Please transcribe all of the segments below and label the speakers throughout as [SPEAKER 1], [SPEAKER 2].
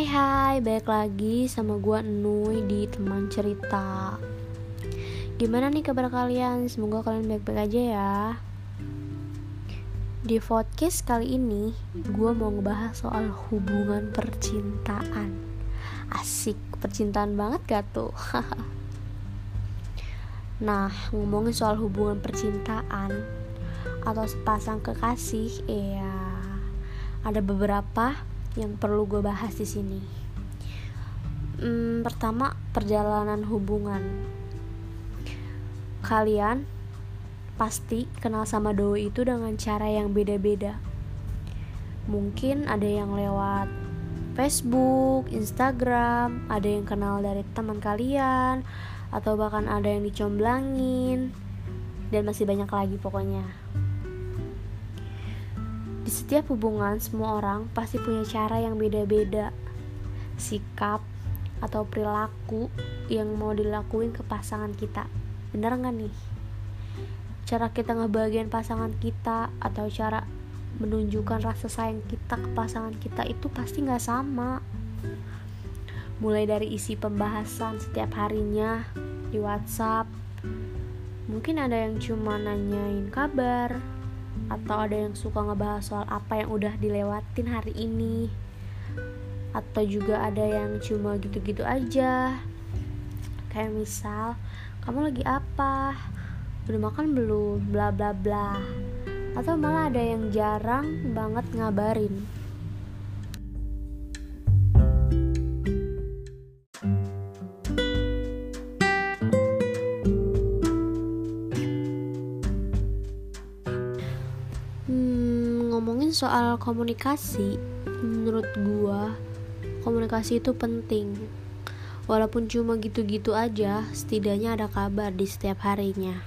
[SPEAKER 1] Hai hai, balik lagi sama gue Nui di teman cerita. Gimana nih kabar kalian? Semoga kalian baik-baik aja ya. Di podcast kali ini Gue mau ngebahas soal hubungan percintaan. Asik, percintaan banget gak tuh? nah, ngomongin soal hubungan percintaan Atau sepasang kekasih Ya, ada beberapa yang perlu gue bahas di sini. Hmm, pertama, perjalanan hubungan. Kalian pasti kenal sama doi itu dengan cara yang beda-beda. Mungkin ada yang lewat Facebook, Instagram, ada yang kenal dari teman kalian, atau bahkan ada yang dicomblangin, dan masih banyak lagi pokoknya. Di setiap hubungan, semua orang pasti punya cara yang beda-beda, sikap atau perilaku yang mau dilakuin ke pasangan kita. Bener nggak nih? Cara kita ngebagian pasangan kita atau cara menunjukkan rasa sayang kita ke pasangan kita itu pasti nggak sama. Mulai dari isi pembahasan setiap harinya di WhatsApp, mungkin ada yang cuma nanyain kabar, atau ada yang suka ngebahas soal apa yang udah dilewatin hari ini? Atau juga ada yang cuma gitu-gitu aja? Kayak misal kamu lagi apa? Udah makan belum? Bla bla bla. Atau malah ada yang jarang banget ngabarin soal komunikasi, menurut gua komunikasi itu penting. Walaupun cuma gitu-gitu aja, setidaknya ada kabar di setiap harinya.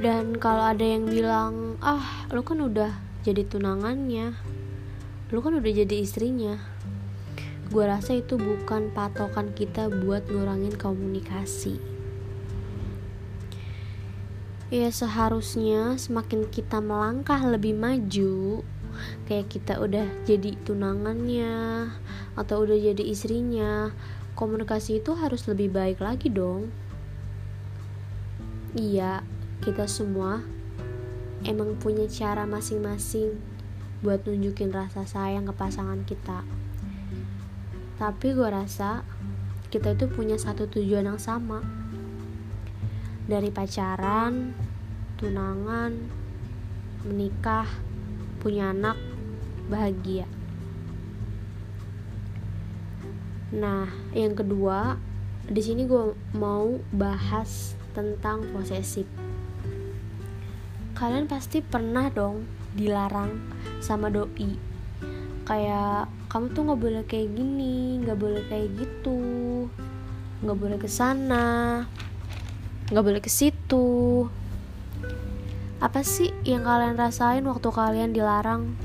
[SPEAKER 1] Dan kalau ada yang bilang, "Ah, lu kan udah jadi tunangannya. Lu kan udah jadi istrinya." Gua rasa itu bukan patokan kita buat ngurangin komunikasi ya seharusnya semakin kita melangkah lebih maju kayak kita udah jadi tunangannya atau udah jadi istrinya komunikasi itu harus lebih baik lagi dong. Iya kita semua emang punya cara masing-masing buat nunjukin rasa sayang ke pasangan kita. Tapi gue rasa kita itu punya satu tujuan yang sama dari pacaran, tunangan, menikah, punya anak, bahagia. Nah, yang kedua, di sini gue mau bahas tentang posesif. Kalian pasti pernah dong dilarang sama doi. Kayak kamu tuh nggak boleh kayak gini, nggak boleh kayak gitu, nggak boleh ke sana, nggak boleh ke situ. Apa sih yang kalian rasain waktu kalian dilarang?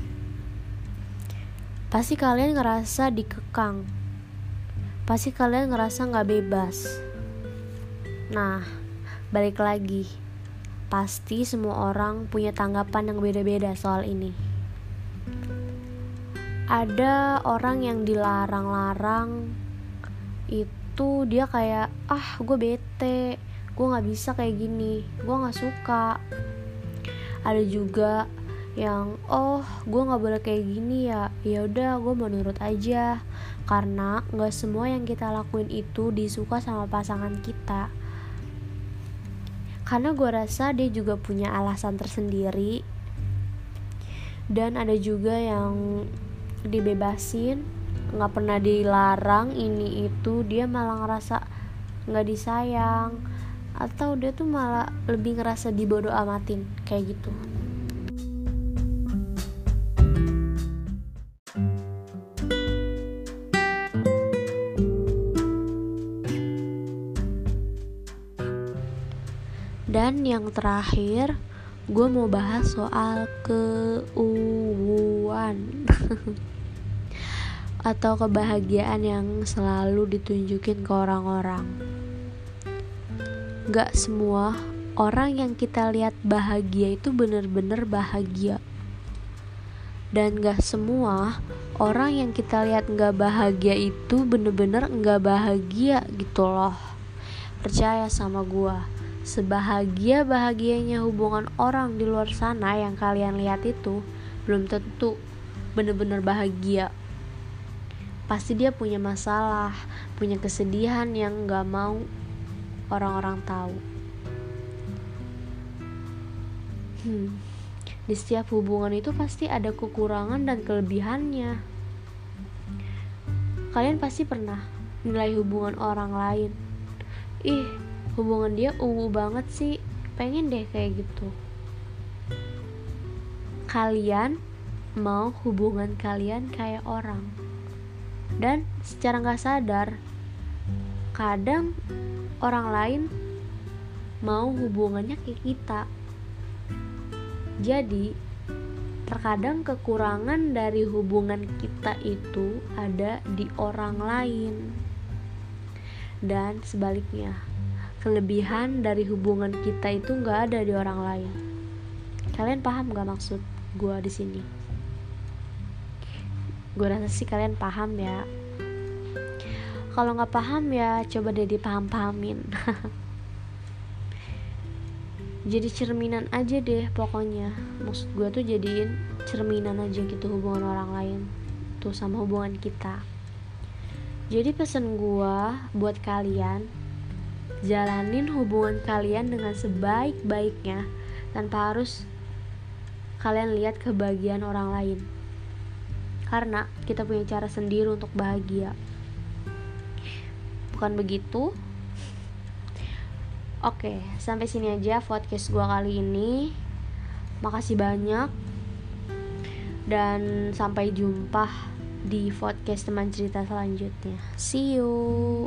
[SPEAKER 1] Pasti kalian ngerasa dikekang. Pasti kalian ngerasa nggak bebas. Nah balik lagi. Pasti semua orang punya tanggapan yang beda-beda soal ini. Ada orang yang dilarang-larang itu dia kayak ah gue bete gue nggak bisa kayak gini gue nggak suka. Ada juga yang oh gue nggak boleh kayak gini ya. Ya udah gue mau nurut aja. Karena nggak semua yang kita lakuin itu disuka sama pasangan kita. Karena gue rasa dia juga punya alasan tersendiri. Dan ada juga yang dibebasin nggak pernah dilarang ini itu dia malah ngerasa nggak disayang atau dia tuh malah lebih ngerasa dibodoh amatin kayak gitu. Dan yang terakhir gue mau bahas soal keuuan atau kebahagiaan yang selalu ditunjukin ke orang-orang gak semua orang yang kita lihat bahagia itu bener-bener bahagia. Dan gak semua orang yang kita lihat nggak bahagia itu bener-bener nggak bahagia gitu loh. Percaya sama gua sebahagia bahagianya hubungan orang di luar sana yang kalian lihat itu belum tentu bener-bener bahagia. Pasti dia punya masalah punya kesedihan yang nggak mau orang-orang tahu. Hmm, di setiap hubungan itu pasti ada kekurangan dan kelebihannya. Kalian pasti pernah nilai hubungan orang lain. Ih hubungan dia uwu banget sih. Pengen deh kayak gitu. Kalian mau hubungan kalian kayak orang. Dan secara nggak sadar kadang orang lain mau hubungannya kayak kita. Jadi terkadang kekurangan dari hubungan kita itu ada di orang lain. Dan sebaliknya kelebihan dari hubungan kita itu nggak ada di orang lain. Kalian paham gak maksud gue di sini? Gue rasa sih kalian paham ya kalau nggak paham ya coba deh dipaham-pahamin. Jadi cerminan aja deh pokoknya. Maksud gue tuh jadiin cerminan aja gitu hubungan orang lain tuh sama hubungan kita. Jadi pesan gue buat kalian jalanin hubungan kalian dengan sebaik-baiknya tanpa harus kalian lihat kebahagiaan orang lain. Karena kita punya cara sendiri untuk bahagia bukan begitu? Oke sampai sini aja podcast gue kali ini. Makasih banyak. Dan sampai jumpa di podcast teman cerita selanjutnya. See you